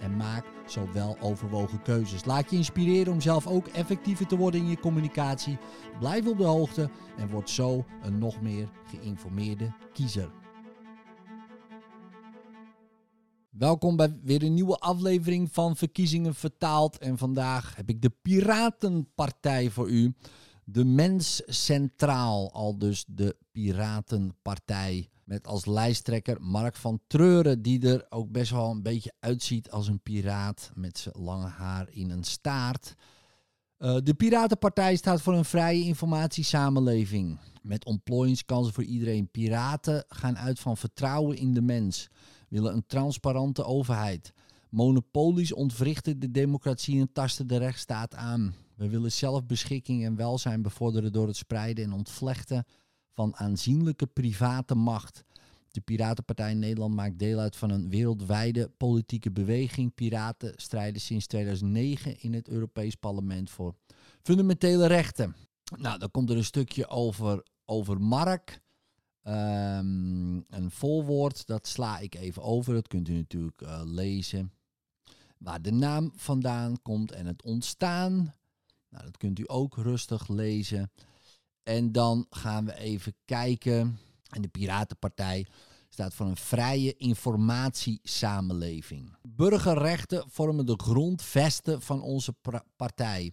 en maak zo wel overwogen keuzes. Laat je inspireren om zelf ook effectiever te worden in je communicatie. Blijf op de hoogte en word zo een nog meer geïnformeerde kiezer. Welkom bij weer een nieuwe aflevering van Verkiezingen Vertaald. En vandaag heb ik de Piratenpartij voor u. De mens centraal, al dus de Piratenpartij. Met als lijsttrekker Mark van Treuren, die er ook best wel een beetje uitziet als een piraat met zijn lange haar in een staart. Uh, de Piratenpartij staat voor een vrije informatiesamenleving. Met ontplooiingskansen voor iedereen. Piraten gaan uit van vertrouwen in de mens. Willen een transparante overheid. Monopolies ontwrichten de democratie en tasten de rechtsstaat aan. We willen zelfbeschikking en welzijn bevorderen door het spreiden en ontvlechten van aanzienlijke private macht. De Piratenpartij in Nederland maakt deel uit van een wereldwijde politieke beweging. Piraten strijden sinds 2009 in het Europees Parlement voor fundamentele rechten. Nou, dan komt er een stukje over, over Mark. Um, een volwoord, dat sla ik even over. Dat kunt u natuurlijk uh, lezen. Waar de naam vandaan komt en het ontstaan. Nou, dat kunt u ook rustig lezen. En dan gaan we even kijken. En de Piratenpartij staat voor een vrije informatiesamenleving. Burgerrechten vormen de grondvesten van onze partij.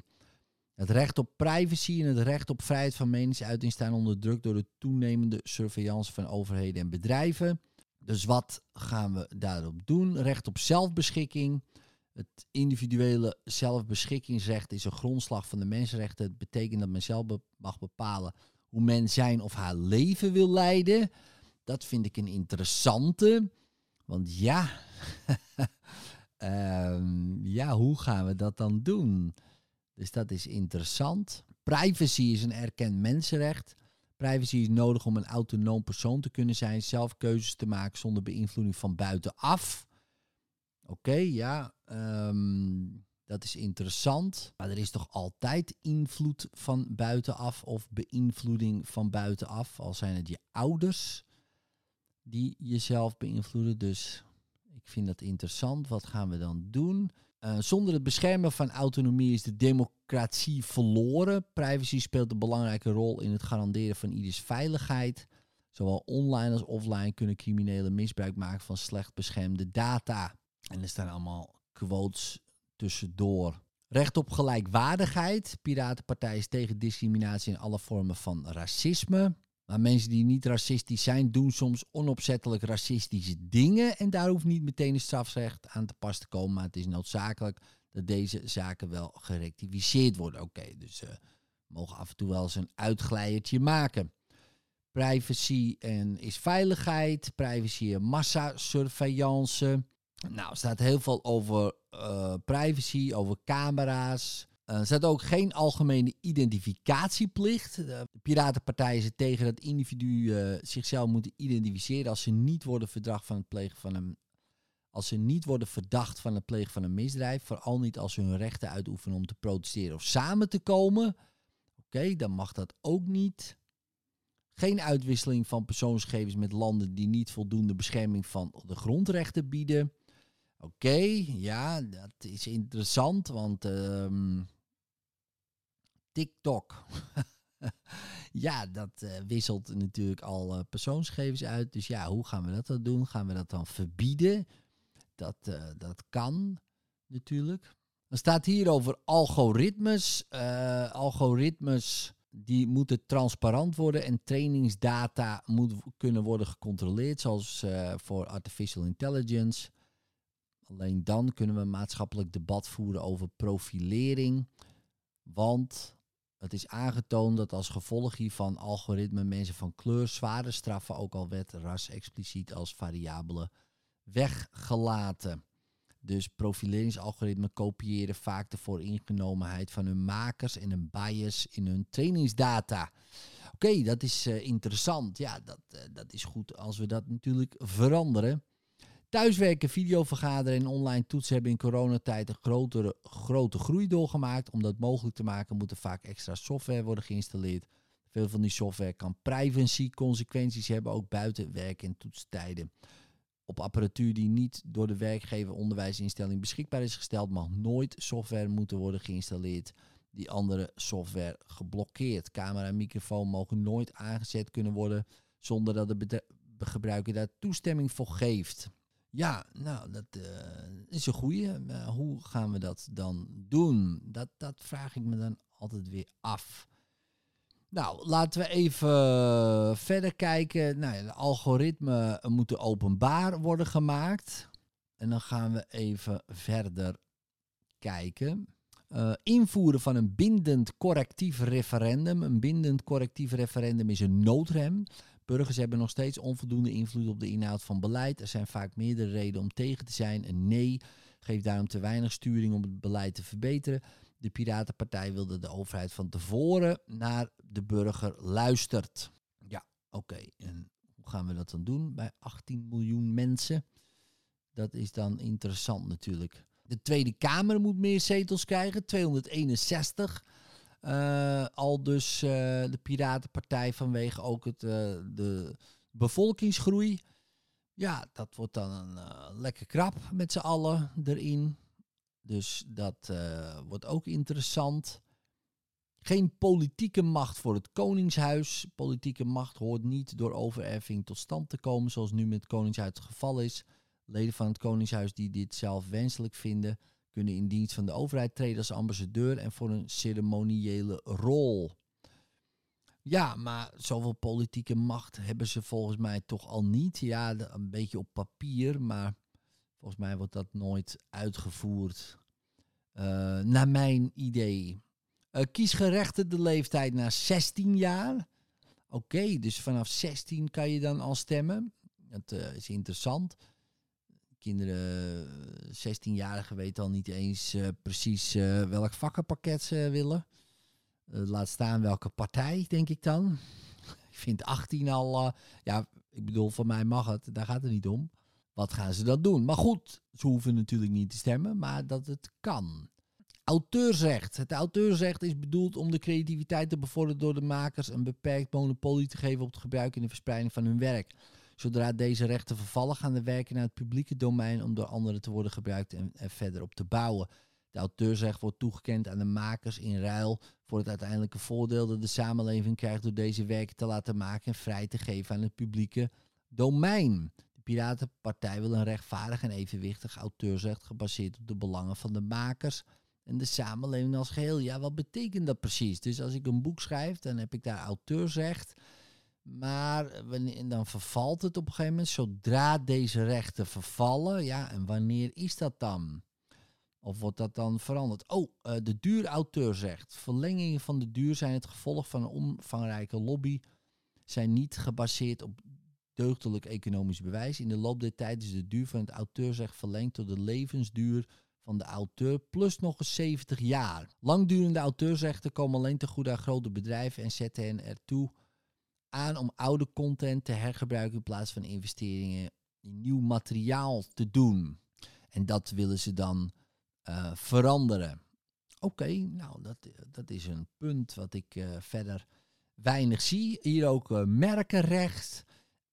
Het recht op privacy en het recht op vrijheid van meningsuiting staan onder druk door de toenemende surveillance van overheden en bedrijven. Dus wat gaan we daarop doen? Recht op zelfbeschikking. Het individuele zelfbeschikkingsrecht is een grondslag van de mensenrechten. Het betekent dat men zelf mag bepalen hoe men zijn of haar leven wil leiden. Dat vind ik een interessante. Want ja, um, ja, hoe gaan we dat dan doen? Dus dat is interessant. Privacy is een erkend mensenrecht. Privacy is nodig om een autonoom persoon te kunnen zijn, zelf keuzes te maken zonder beïnvloeding van buitenaf. Oké, ja, um, dat is interessant. Maar er is toch altijd invloed van buitenaf of beïnvloeding van buitenaf. Al zijn het je ouders die jezelf beïnvloeden. Dus ik vind dat interessant. Wat gaan we dan doen? Uh, zonder het beschermen van autonomie is de democratie verloren. Privacy speelt een belangrijke rol in het garanderen van ieders veiligheid. Zowel online als offline kunnen criminelen misbruik maken van slecht beschermde data. En er staan allemaal quotes tussendoor. Recht op gelijkwaardigheid. Piratenpartij is tegen discriminatie in alle vormen van racisme. Maar mensen die niet racistisch zijn, doen soms onopzettelijk racistische dingen. En daar hoeft niet meteen een strafrecht aan te pas te komen. Maar het is noodzakelijk dat deze zaken wel gerectificeerd worden. Oké, dus uh, mogen af en toe wel eens een uitglijertje maken. Privacy en is veiligheid. Privacy en massasurveillance. Nou, er staat heel veel over uh, privacy, over camera's. Uh, er staat ook geen algemene identificatieplicht. De Piratenpartij is tegen dat individuen uh, zichzelf moeten identificeren als ze niet worden verdacht van het plegen van een. Als ze niet worden verdacht van het plegen van een misdrijf, vooral niet als ze hun rechten uitoefenen om te protesteren of samen te komen. Oké, dan mag dat ook niet. Geen uitwisseling van persoonsgegevens met landen die niet voldoende bescherming van de grondrechten bieden. Oké, ja, dat is interessant, want uh, TikTok. ja, dat uh, wisselt natuurlijk al uh, persoonsgegevens uit. Dus ja, hoe gaan we dat dan doen? Gaan we dat dan verbieden? Dat, uh, dat kan natuurlijk. Er staat hier over algoritmes. algoritmes die moeten transparant worden en trainingsdata moet kunnen worden gecontroleerd, zoals voor artificial intelligence. Alleen dan kunnen we een maatschappelijk debat voeren over profilering. Want het is aangetoond dat als gevolg hiervan algoritmen mensen van kleur zwaarder straffen, ook al werd ras expliciet als variabele weggelaten. Dus profileringsalgoritmen kopiëren vaak de vooringenomenheid van hun makers en een bias in hun trainingsdata. Oké, dat is eh, interessant. Ja, dat, eh, dat is goed als we dat natuurlijk veranderen. Thuiswerken, videovergaderen en online toetsen hebben in coronatijd een grotere, grote groei doorgemaakt. Om dat mogelijk te maken moet er vaak extra software worden geïnstalleerd. Veel van die software kan privacy consequenties hebben, ook buiten werk- en toetstijden. Op apparatuur die niet door de werkgever onderwijsinstelling beschikbaar is gesteld, mag nooit software moeten worden geïnstalleerd die andere software geblokkeerd. Camera en microfoon mogen nooit aangezet kunnen worden zonder dat de gebruiker daar toestemming voor geeft. Ja, nou, dat uh, is een goede. Uh, hoe gaan we dat dan doen? Dat, dat vraag ik me dan altijd weer af. Nou, laten we even verder kijken. Nou, de algoritmen moeten openbaar worden gemaakt. En dan gaan we even verder kijken. Uh, invoeren van een bindend correctief referendum. Een bindend correctief referendum is een noodrem. Burgers hebben nog steeds onvoldoende invloed op de inhoud van beleid. Er zijn vaak meerdere redenen om tegen te zijn. Een nee geeft daarom te weinig sturing om het beleid te verbeteren. De Piratenpartij wil dat de overheid van tevoren naar de burger luistert. Ja, oké. En hoe gaan we dat dan doen bij 18 miljoen mensen? Dat is dan interessant natuurlijk. De Tweede Kamer moet meer zetels krijgen, 261. Uh, al dus uh, de Piratenpartij vanwege ook het, uh, de bevolkingsgroei. Ja, dat wordt dan een lekker krap met z'n allen erin. Dus dat wordt ook interessant. Geen politieke macht voor het Koningshuis. Politieke macht hoort niet door overerving tot stand te komen, zoals nu met het Koningshuis het geval is. Leden van het Koningshuis die dit zelf wenselijk vinden, kunnen in dienst van de overheid treden als ambassadeur en voor een ceremoniële rol. Ja, maar zoveel politieke macht hebben ze volgens mij toch al niet. Ja, een beetje op papier, maar volgens mij wordt dat nooit uitgevoerd. Uh, naar mijn idee. Uh, kiesgerechten de leeftijd naar 16 jaar. Oké, dus vanaf 16 kan je dan al stemmen. Dat uh, is interessant kinderen, 16-jarigen weten al niet eens uh, precies uh, welk vakkenpakket ze willen. Laat staan welke partij, denk ik dan. ik vind 18 al, ja, ik bedoel, voor mij mag het, daar gaat het niet om. Wat gaan ze dan doen? Maar goed, ze hoeven natuurlijk niet te stemmen, maar dat het kan. Auteursrecht. Het auteursrecht is bedoeld om de creativiteit te bevorderen door de makers een beperkt monopolie te geven op het gebruik en de verspreiding van hun werk. Zodra deze rechten vervallen, gaan de werken naar het publieke domein om door anderen te worden gebruikt en, verder op te bouwen. De auteursrecht wordt toegekend aan de makers in ruil voor het uiteindelijke voordeel dat de samenleving krijgt door deze werken te laten maken en vrij te geven aan het publieke domein. De Piratenpartij wil een rechtvaardig en evenwichtig auteursrecht gebaseerd op de belangen van de makers en de samenleving als geheel. Ja, wat betekent dat precies? Dus als ik een boek schrijf, dan heb ik daar auteursrecht. Maar dan vervalt het op een gegeven moment. Zodra deze rechten vervallen, ja, en wanneer is dat dan? Of wordt dat dan veranderd? Oh, uh, de duur auteursrecht. Verlengingen van de duur zijn het gevolg van een omvangrijke lobby. Zijn niet gebaseerd op deugdelijk economisch bewijs. In de loop der tijd is de duur van het auteursrecht verlengd tot de levensduur van de auteur plus nog eens 70 jaar. Langdurende auteursrechten komen alleen te goed aan grote bedrijven en zetten hen ertoe aan om oude content te hergebruiken in plaats van investeringen in nieuw materiaal te doen. En dat willen ze dan uh, veranderen. Oké, nou dat, dat is een punt wat ik uh, verder weinig zie. Hier ook uh, merkenrecht,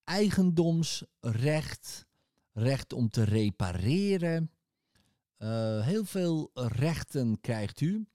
eigendomsrecht, recht om te repareren. heel veel rechten krijgt u.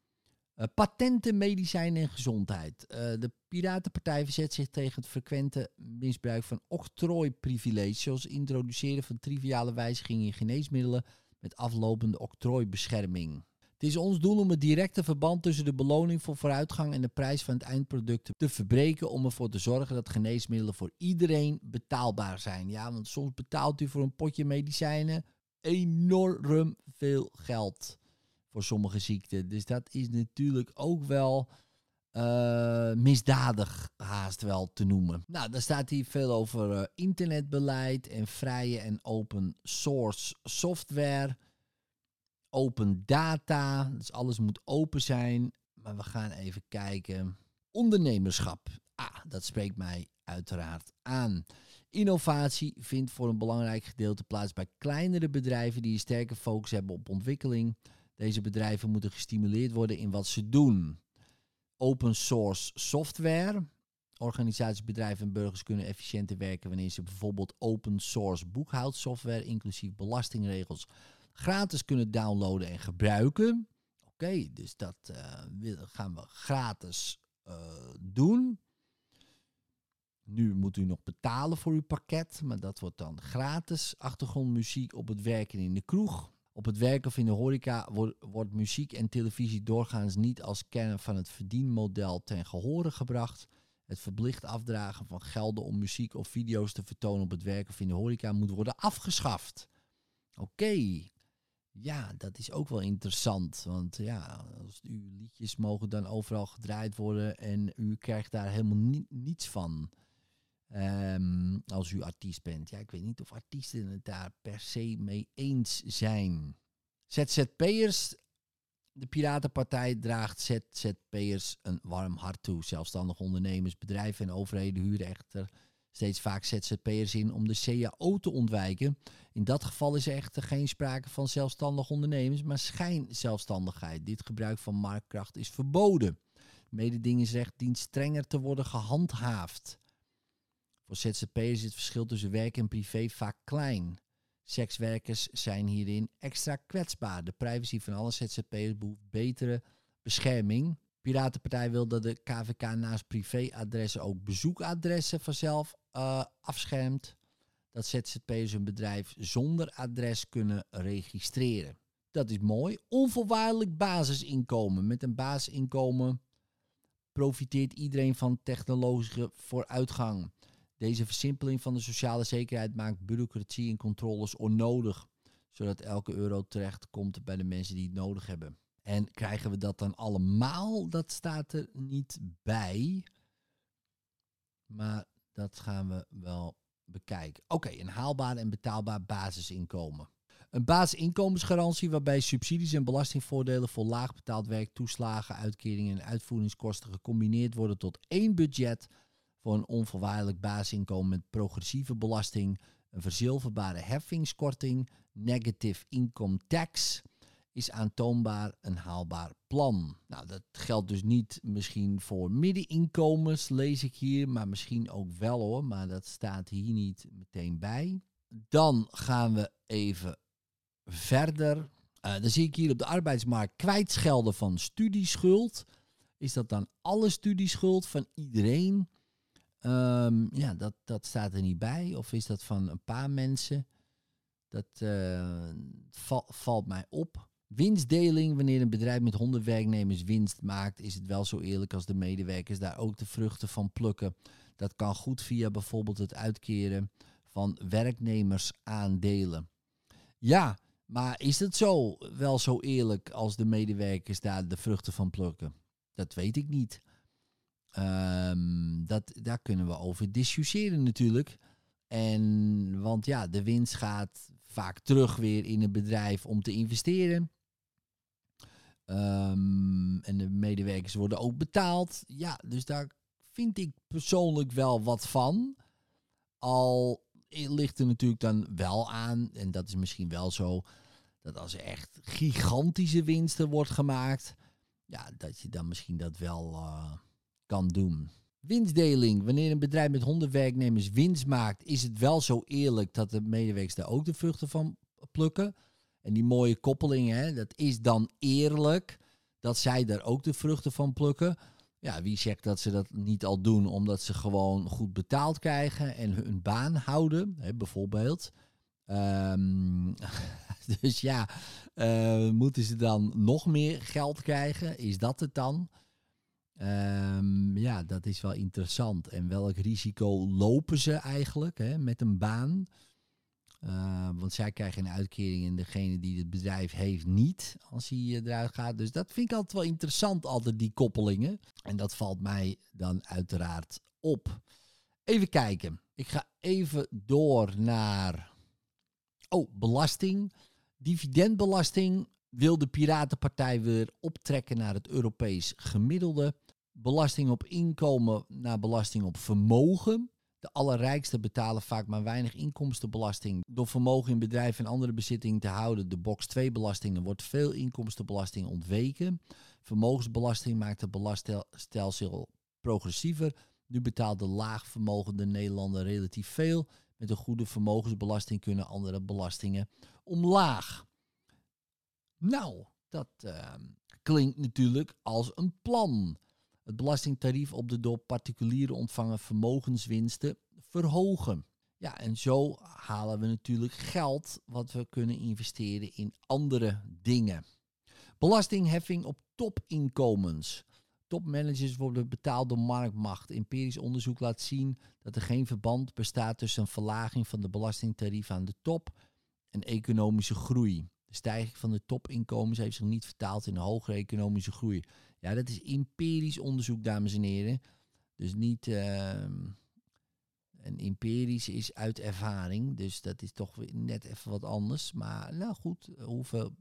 Uh, patenten, medicijnen en gezondheid. Uh, de Piratenpartij verzet zich tegen het frequente misbruik van octrooiprivileges, zoals introduceren van triviale wijzigingen in geneesmiddelen met aflopende octrooibescherming. Het is ons doel om het directe verband tussen de beloning voor vooruitgang en de prijs van het eindproduct te verbreken om ervoor te zorgen dat geneesmiddelen voor iedereen betaalbaar zijn. Ja, want soms betaalt u voor een potje medicijnen enorm veel geld voor sommige ziekten. Dus dat is natuurlijk ook wel uh, misdadig haast wel te noemen. Nou, daar staat hier veel over uh, internetbeleid en vrije en open source software. Open data, dus alles moet open zijn. Maar we gaan even kijken. Ondernemerschap. Ah, dat spreekt mij uiteraard aan. Innovatie vindt voor een belangrijk gedeelte plaats bij kleinere bedrijven die een sterke focus hebben op ontwikkeling. Deze bedrijven moeten gestimuleerd worden in wat ze doen. Open source software. Organisaties, bedrijven en burgers kunnen efficiënter werken wanneer ze bijvoorbeeld open source boekhoudsoftware, inclusief belastingregels, gratis kunnen downloaden en gebruiken. Oké, dus dat uh, gaan we gratis uh, doen. Nu moet u nog betalen voor uw pakket, maar dat wordt dan gratis. Achtergrondmuziek op het werken in de kroeg. Op het werk of in de horeca wordt, muziek en televisie doorgaans niet als kern van het verdienmodel ten gehore gebracht. Het verplicht afdragen van gelden om muziek of video's te vertonen op het werk of in de horeca moet worden afgeschaft. Oké, ja, dat is ook wel interessant. Want ja, als uw liedjes mogen dan overal gedraaid worden en u krijgt daar helemaal niets van. Um, als u artiest bent. Ja, ik weet niet of artiesten het daar per se mee eens zijn. ZZP'ers, de Piratenpartij draagt ZZP'ers een warm hart toe. Zelfstandig ondernemers, bedrijven en overheden huren echter steeds vaak ZZP'ers in om de CAO te ontwijken. In dat geval is er echter geen sprake van zelfstandig ondernemers, maar schijnzelfstandigheid. Dit gebruik van marktkracht is verboden. Mededingingsrecht dient strenger te worden gehandhaafd. Voor ZZP'ers is het verschil tussen werk en privé vaak klein. Sekswerkers zijn hierin extra kwetsbaar. De privacy van alle ZZP'ers behoeft betere bescherming. Piratenpartij wil dat de KVK naast privéadressen ook bezoekadressen vanzelf uh, afschermt. Dat ZZP'ers hun bedrijf zonder adres kunnen registreren. Dat is mooi. Onvoorwaardelijk basisinkomen. Met een basisinkomen profiteert iedereen van technologische vooruitgang. Deze versimpeling van de sociale zekerheid maakt bureaucratie en controles onnodig, zodat elke euro terecht komt bij de mensen die het nodig hebben. En krijgen we dat dan allemaal? Dat staat er niet bij. Maar dat gaan we wel bekijken. Oké, een haalbaar en betaalbaar basisinkomen. Een basisinkomensgarantie waarbij subsidies en belastingvoordelen voor laag betaald werk, toeslagen, uitkeringen en uitvoeringskosten gecombineerd worden tot één budget voor een onvoorwaardelijk basisinkomen met progressieve belasting, een verzilverbare heffingskorting, negative income tax is aantoonbaar een haalbaar plan. Nou, dat geldt dus niet misschien voor middeninkomens, lees ik hier, maar misschien ook wel hoor, maar dat staat hier niet meteen bij. Dan gaan we even verder. Uh, dan zie ik hier op de arbeidsmarkt kwijtschelden van studieschuld. Is dat dan alle studieschuld van iedereen? Um, ja, dat, dat staat er niet bij. Of is dat van een paar mensen? Dat uh, valt mij op. Winstdeling, wanneer een bedrijf met 100 werknemers winst maakt, is het wel zo eerlijk als de medewerkers daar ook de vruchten van plukken. Dat kan goed via bijvoorbeeld het uitkeren van werknemersaandelen. Ja, maar is het zo wel zo eerlijk als de medewerkers daar de vruchten van plukken? Dat weet ik niet. Um, dat, daar kunnen we over discussiëren natuurlijk. En, want ja, de winst gaat vaak terug weer in het bedrijf om te investeren. Um, en de medewerkers worden ook betaald. Ja, dus daar vind ik persoonlijk wel wat van. Al ligt er natuurlijk dan wel aan, en dat is misschien wel zo, dat als er echt gigantische winsten wordt gemaakt, ja, dat je dan misschien dat wel uh, kan doen. Winstdeling. Wanneer een bedrijf met 100 werknemers winst maakt, is het wel zo eerlijk dat de medewerkers daar ook de vruchten van plukken. En die mooie koppeling, hè, dat is dan eerlijk dat zij daar ook de vruchten van plukken. Ja, wie zegt dat ze dat niet al doen omdat ze gewoon goed betaald krijgen en hun baan houden, hè, bijvoorbeeld. Um, dus ja, uh, moeten ze dan nog meer geld krijgen? Is dat het dan? Um, ja, dat is wel interessant. En welk risico lopen ze eigenlijk hè, met een baan? Uh, want zij krijgen een uitkering en degene die het bedrijf heeft niet als hij uh, eruit gaat. Dus dat vind ik altijd wel interessant, altijd die koppelingen. En dat valt mij dan uiteraard op. Even kijken. Ik ga even door naar. Oh, belasting. Dividendbelasting wil de Piratenpartij weer optrekken naar het Europees gemiddelde. Belasting op inkomen naar belasting op vermogen. De allerrijksten betalen vaak maar weinig inkomstenbelasting. Door vermogen in bedrijven en andere bezittingen te houden, de box 2 belastingen, wordt veel inkomstenbelasting ontweken. Vermogensbelasting maakt het belastingstelsel progressiever. Nu betaalt de laagvermogende Nederlander relatief veel. Met een goede vermogensbelasting kunnen andere belastingen omlaag. Nou, dat uh, klinkt natuurlijk als een plan. Het belastingtarief op de door particulieren ontvangen vermogenswinsten verhogen. Ja, en zo halen we natuurlijk geld wat we kunnen investeren in andere dingen. Belastingheffing op topinkomens. Topmanagers worden betaald door marktmacht. Empirisch onderzoek laat zien dat er geen verband bestaat tussen een verlaging van de belastingtarief aan de top en economische groei. De stijging van de topinkomens heeft zich niet vertaald in een hogere economische groei. Ja, dat is empirisch onderzoek, dames en heren. Dus niet. Uh, en empirisch is uit ervaring. Dus dat is toch net even wat anders. Maar nou goed, hoeveel.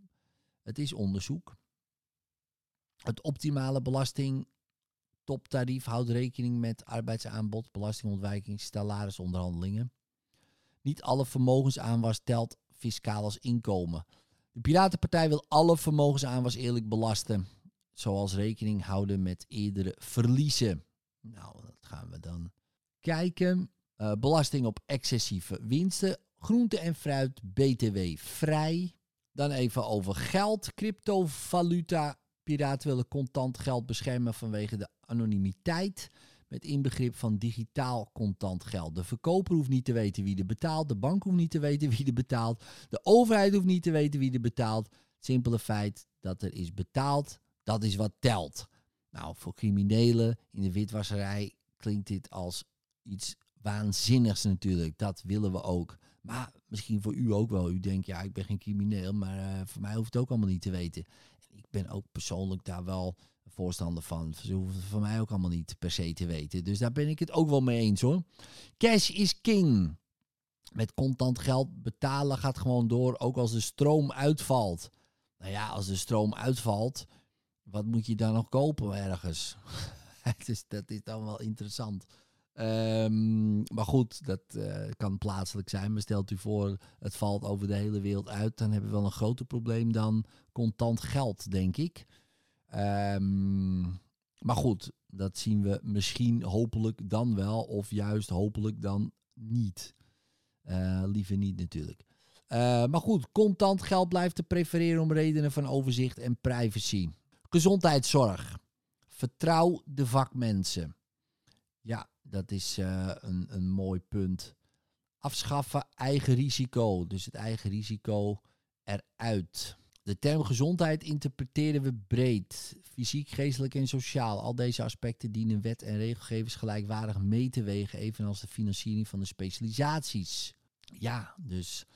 Het is onderzoek. Het optimale belasting toptarief houdt rekening met arbeidsaanbod, belastingontwijking, salarisonderhandelingen. Niet alle vermogensaanwas telt fiscaal als inkomen. De Piratenpartij wil alle vermogensaanwas eerlijk belasten, zoals rekening houden met eerdere verliezen. Nou, dat gaan we dan kijken. Uh, belasting op excessieve winsten. Groente en fruit, BTW vrij. Dan even over geld, cryptovaluta. Piraten willen contant geld beschermen vanwege de anonimiteit. Met inbegrip van digitaal contant geld. De verkoper hoeft niet te weten wie er betaalt. De bank hoeft niet te weten wie er betaalt. De overheid hoeft niet te weten wie er betaalt. Simpele feit dat er is betaald, dat is wat telt. Nou, voor criminelen in de witwasserij klinkt dit als iets waanzinnigs natuurlijk. Dat willen we ook. Maar misschien voor u ook wel. U denkt, ja, ik ben geen crimineel, maar uh, voor mij hoeft het ook allemaal niet te weten. En ik ben ook persoonlijk daar wel voorstander van. Ze hoeven voor mij ook allemaal niet per se te weten. Dus daar ben ik het ook wel mee eens hoor. Cash is king. Met contant geld betalen gaat gewoon door, ook als de stroom uitvalt. Nou ja, als de stroom uitvalt, wat moet je dan nog kopen ergens? dat is dan wel interessant. Um, maar goed, dat uh, kan plaatselijk zijn. Maar stelt u voor, het valt over de hele wereld uit. Dan hebben we wel een groter probleem dan contant geld, denk ik. Um, maar goed, dat zien we misschien hopelijk dan wel. Of juist hopelijk dan niet. Uh, liever niet natuurlijk. Uh, maar goed, contant geld blijft te prefereren om redenen van overzicht en privacy. Gezondheidszorg. Vertrouw de vakmensen. Ja, dat is uh, een, een mooi punt. Afschaffen eigen risico. Dus het eigen risico eruit. De term gezondheid interpreteren we breed. Fysiek, geestelijk en sociaal. Al deze aspecten dienen wet en regelgevers gelijkwaardig mee te wegen, evenals de financiering van de specialisaties. Ja, dus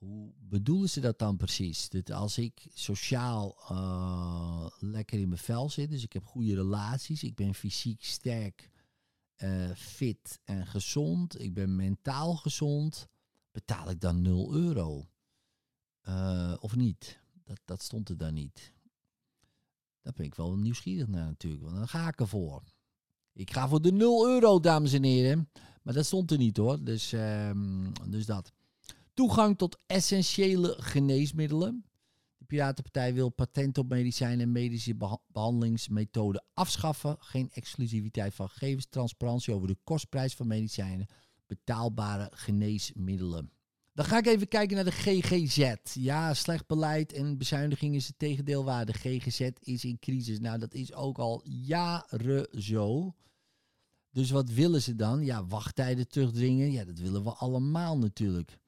hoe bedoelen ze dat dan precies? Dat als ik sociaal uh, lekker in mijn vel zit, dus ik heb goede relaties, ik ben fysiek sterk, uh, fit en gezond, ik ben mentaal gezond, betaal ik dan 0 euro? Uh, of niet? Dat, dat stond er dan niet. Daar ben ik wel nieuwsgierig naar natuurlijk, want dan ga ik ervoor. Ik ga voor de 0 euro, dames en heren. Maar dat stond er niet hoor, dus, um, dus dat. Toegang tot essentiële geneesmiddelen. De Piratenpartij wil patent op medicijnen en medische behandelingsmethoden afschaffen. Geen exclusiviteit van gegevens, transparantie over de kostprijs van medicijnen, betaalbare geneesmiddelen. Dan ga ik even kijken naar de GGZ. Ja, slecht beleid en bezuiniging is het tegendeel waar. De GGZ is in crisis. Nou, dat is ook al jaren zo. Dus wat willen ze dan? Ja, wachttijden terugdringen. Ja, dat willen we allemaal natuurlijk.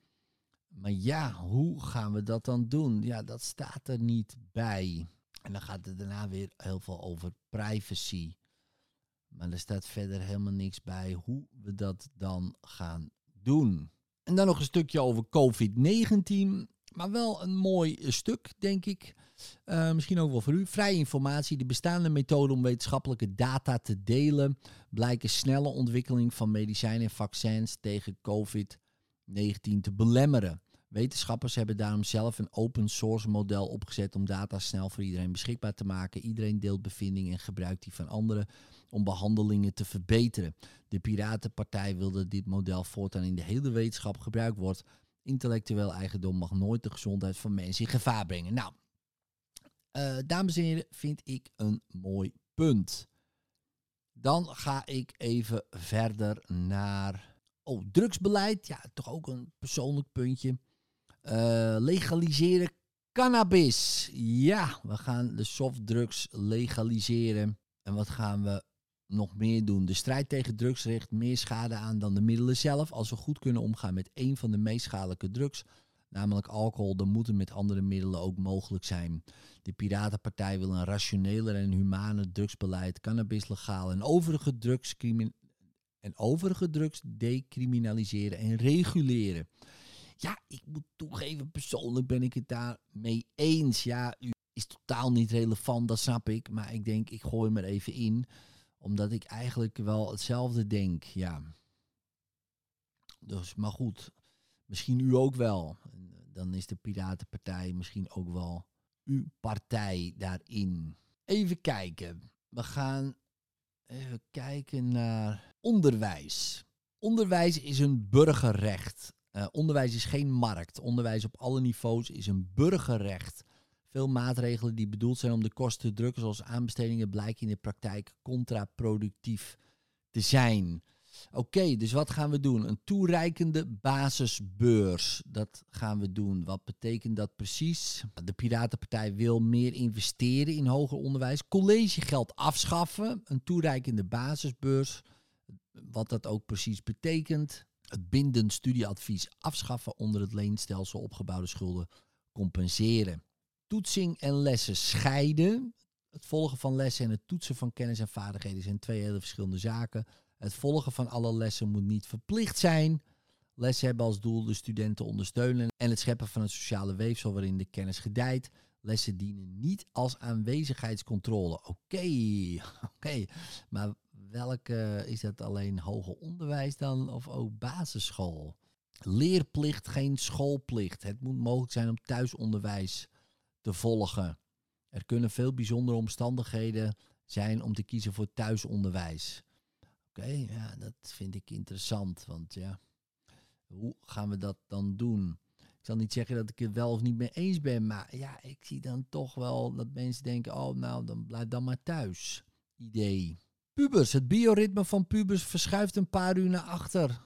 Maar ja, hoe gaan we dat dan doen? Ja, dat staat er niet bij. En dan gaat het daarna weer heel veel over privacy. Maar er staat verder helemaal niks bij hoe we dat dan gaan doen. En dan nog een stukje over COVID-19. Maar wel een mooi stuk, denk ik. Uh, misschien ook wel voor u. Vrije informatie. De bestaande methoden om wetenschappelijke data te delen blijken snelle ontwikkeling van medicijnen en vaccins tegen COVID-19 te belemmeren. Wetenschappers hebben daarom zelf een open source model opgezet om data snel voor iedereen beschikbaar te maken. Iedereen deelt bevindingen en gebruikt die van anderen om behandelingen te verbeteren. De Piratenpartij wil dat dit model voortaan in de hele wetenschap gebruikt wordt. Intellectueel eigendom mag nooit de gezondheid van mensen in gevaar brengen. Nou, uh, dames en heren, vind ik een mooi punt. Dan ga ik even verder naar. Oh, drugsbeleid. Ja, toch ook een persoonlijk puntje. Uh, legaliseren cannabis. Ja, we gaan de softdrugs legaliseren. En wat gaan we nog meer doen? De strijd tegen drugs richt meer schade aan dan de middelen zelf. Als we goed kunnen omgaan met één van de meest schadelijke drugs, namelijk alcohol, dan moet het met andere middelen ook mogelijk zijn. De Piratenpartij wil een rationeler en humane drugsbeleid, cannabis legaal en overige drugs, en overige drugs decriminaliseren en reguleren. Ja, ik moet toegeven, persoonlijk ben ik het daar mee eens. Ja, u is totaal niet relevant, dat snap ik. Maar ik denk, ik gooi hem er even in. Omdat ik eigenlijk wel hetzelfde denk, ja. Dus, maar goed, misschien u ook wel. Dan is de Piratenpartij misschien ook wel uw partij daarin. Even kijken. We gaan even kijken naar onderwijs. Onderwijs is een burgerrecht. Uh, onderwijs is geen markt. Onderwijs op alle niveaus is een burgerrecht. Veel maatregelen die bedoeld zijn om de kosten te drukken, zoals aanbestedingen, blijken in de praktijk contraproductief te zijn. Oké, dus wat gaan we doen? Een toereikende basisbeurs. Dat gaan we doen. Wat betekent dat precies? De Piratenpartij wil meer investeren in hoger onderwijs. Collegegeld afschaffen. Een toereikende basisbeurs. Wat dat ook precies betekent. Het bindend studieadvies afschaffen onder het leenstelsel opgebouwde schulden compenseren. Toetsing en lessen scheiden. Het volgen van lessen en het toetsen van kennis en vaardigheden zijn twee hele verschillende zaken. Het volgen van alle lessen moet niet verplicht zijn. Lessen hebben als doel de studenten ondersteunen en het scheppen van een sociale weefsel waarin de kennis gedijt. Lessen dienen niet als aanwezigheidscontrole. Oké, oké. Maar welke is dat alleen hoger onderwijs dan of ook basisschool? Leerplicht, geen schoolplicht. Het moet mogelijk zijn om thuisonderwijs te volgen. Er kunnen veel bijzondere omstandigheden zijn om te kiezen voor thuisonderwijs. Oké, ja, dat vind ik interessant. Want ja, hoe gaan we dat dan doen? Ik zal niet zeggen dat ik het wel of niet mee eens ben, maar ja, ik zie dan toch wel dat mensen denken: oh, nou, dan blijf dan maar thuis. Idee. Pubers. Het bioritme van pubers verschuift een paar uur naar achter.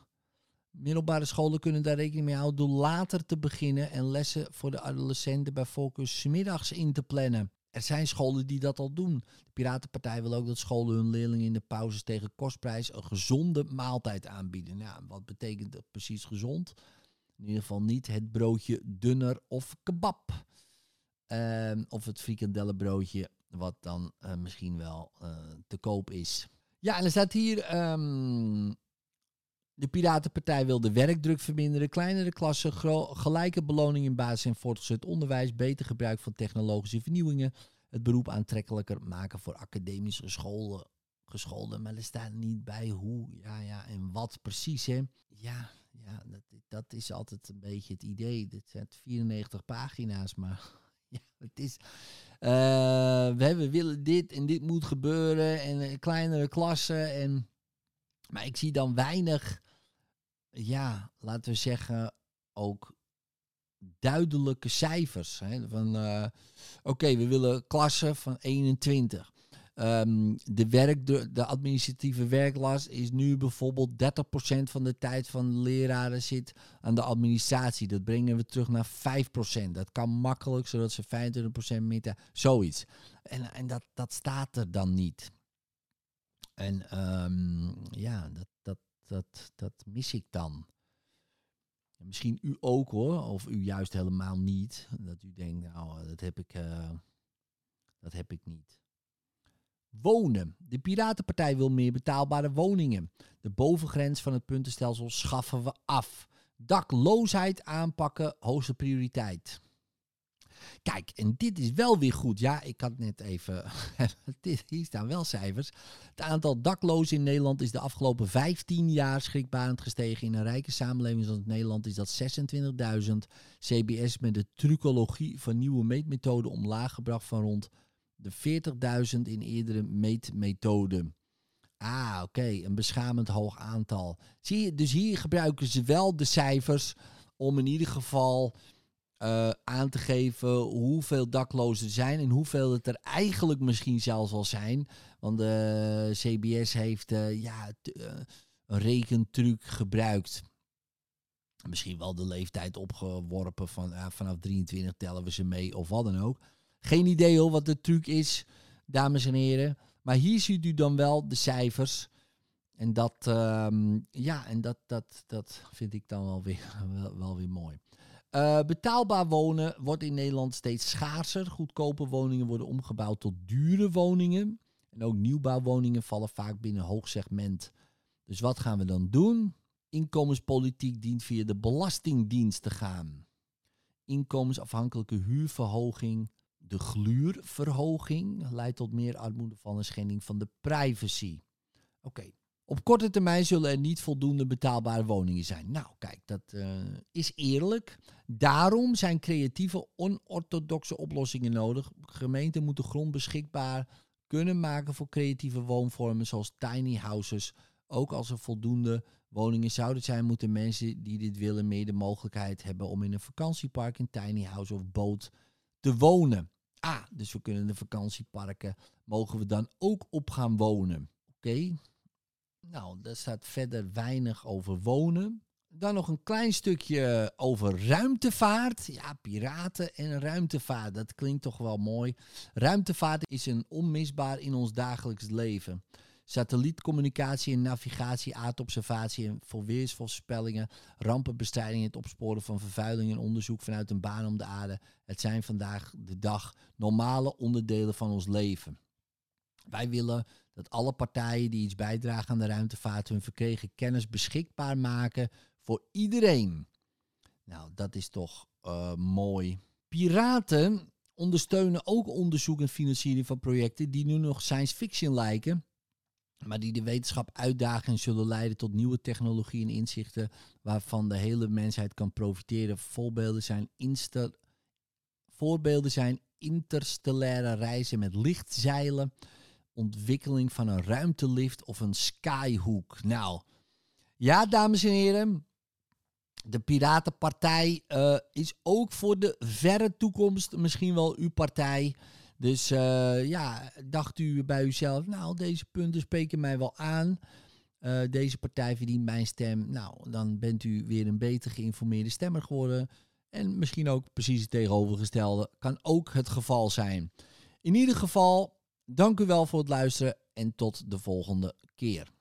Middelbare scholen kunnen daar rekening mee houden door later te beginnen en lessen voor de adolescenten bij focus middags in te plannen. Er zijn scholen die dat al doen. De Piratenpartij wil ook dat scholen hun leerlingen in de pauzes tegen kostprijs een gezonde maaltijd aanbieden. Nou, wat betekent dat precies gezond? In ieder geval niet het broodje dunner of kebab. Uh, of het frikandellenbroodje, wat dan uh, misschien wel uh, te koop is. Ja, en er staat hier... Um, de Piratenpartij wil de werkdruk verminderen, kleinere klassen, gelijke beloning in basis- en voortgezet onderwijs, beter gebruik van technologische vernieuwingen, het beroep aantrekkelijker maken voor academisch geschoolden maar er staat niet bij hoe ja, ja, en wat precies. Hè. Ja, ja dat, dat is altijd een beetje het idee. Dit zijn 94 pagina's, maar ja, het is. Uh, we, willen dit en dit moet gebeuren en uh, kleinere klassen. En, maar ik zie dan weinig ja, laten we zeggen, ook duidelijke cijfers. Hè? Van, uh, oké, we willen klassen van 21. Ehm, de, werk, de, administratieve werklast is nu bijvoorbeeld 30% van de tijd van de leraren zit aan de administratie. Dat brengen we terug naar 5%. Dat kan makkelijk, zodat ze 25% meer Zoiets. En, en dat, dat staat er dan niet. En um, ja, dat, dat, dat, dat mis ik dan. misschien u ook hoor, of u juist helemaal niet. Dat u denkt, nou, dat heb ik, uh, dat heb ik niet. Wonen. De Piratenpartij wil meer betaalbare woningen. De bovengrens van het puntenstelsel schaffen we af. Dakloosheid aanpakken, hoogste prioriteit. Kijk, en dit is wel weer goed. Ja, ik had net even. hier staan wel cijfers. Het aantal daklozen in Nederland is de afgelopen 15 jaar schrikbarend gestegen. In een rijke samenleving zoals Nederland is dat 26.000. CBS met de trucologie van nieuwe meetmethoden omlaag gebracht van rond de 40.000 in eerdere meetmethoden. Ah, oké, een beschamend hoog aantal. Zie je, dus hier gebruiken ze wel de cijfers om in ieder geval uh, aan te geven hoeveel daklozen er zijn en hoeveel het er eigenlijk misschien zelfs al zijn. Want de CBS heeft uh, ja, een rekentruc gebruikt. Misschien wel de leeftijd opgeworpen van vanaf 23 tellen we ze mee of wat dan ook. Geen idee hoor wat de truc is, dames en heren. Maar hier ziet u dan wel de cijfers. En dat, um, ja, en dat, dat, dat vind ik dan wel weer, wel, weer mooi. Uh, betaalbaar wonen wordt in Nederland steeds schaarser. Goedkope woningen worden omgebouwd tot dure woningen. En ook nieuwbouwwoningen vallen vaak binnen een hoog segment. Dus wat gaan we dan doen? Inkomenspolitiek dient via de Belastingdienst te gaan. Inkomensafhankelijke huurverhoging. De gluurverhoging leidt tot meer armoede van een schending van de privacy. Oké, op korte termijn zullen er niet voldoende betaalbare woningen zijn. Nou, kijk, dat uh, is eerlijk. Daarom zijn creatieve, onorthodoxe oplossingen nodig. Gemeenten moeten grond beschikbaar kunnen maken voor creatieve woonvormen zoals tiny houses. Ook als er voldoende woningen zouden zijn, moeten mensen die dit willen meer de mogelijkheid hebben om in een vakantiepark, een tiny house of boot te wonen. Ah, dus we kunnen de vakantieparken, mogen we dan ook op gaan wonen. Oké, nou, daar staat verder weinig over wonen. Dan nog een klein stukje over ruimtevaart. Ja, piraten en ruimtevaart. Dat klinkt toch wel mooi. Ruimtevaart is een onmisbaar in ons dagelijks leven. Satellietcommunicatie en navigatie, aardobservatie en voor weersvoorspellingen, rampenbestrijding, het opsporen van vervuiling en onderzoek vanuit een baan om de aarde. Het zijn vandaag de dag normale onderdelen van ons leven. Wij willen dat alle partijen die iets bijdragen aan de ruimtevaart hun verkregen kennis beschikbaar maken voor iedereen. Nou, dat is toch uh, mooi. Piraten ondersteunen ook onderzoek en financiering van projecten die nu nog science fiction lijken, maar die de wetenschap uitdagen en zullen leiden tot nieuwe technologieën en inzichten waarvan de hele mensheid kan profiteren. Voorbeelden zijn, voorbeelden zijn interstellaire reizen met lichtzeilen, ontwikkeling van een ruimtelift of een skyhook. Nou, ja, dames en heren. De Piratenpartij uh, is ook voor de verre toekomst misschien wel uw partij. Dus uh, ja, dacht u bij uzelf, nou, deze punten spreken mij wel aan. Uh, deze partij verdient mijn stem. Nou, dan bent u weer een beter geïnformeerde stemmer geworden. En misschien ook precies het tegenovergestelde kan ook het geval zijn. In ieder geval, Dank u wel voor het luisteren en tot de volgende keer.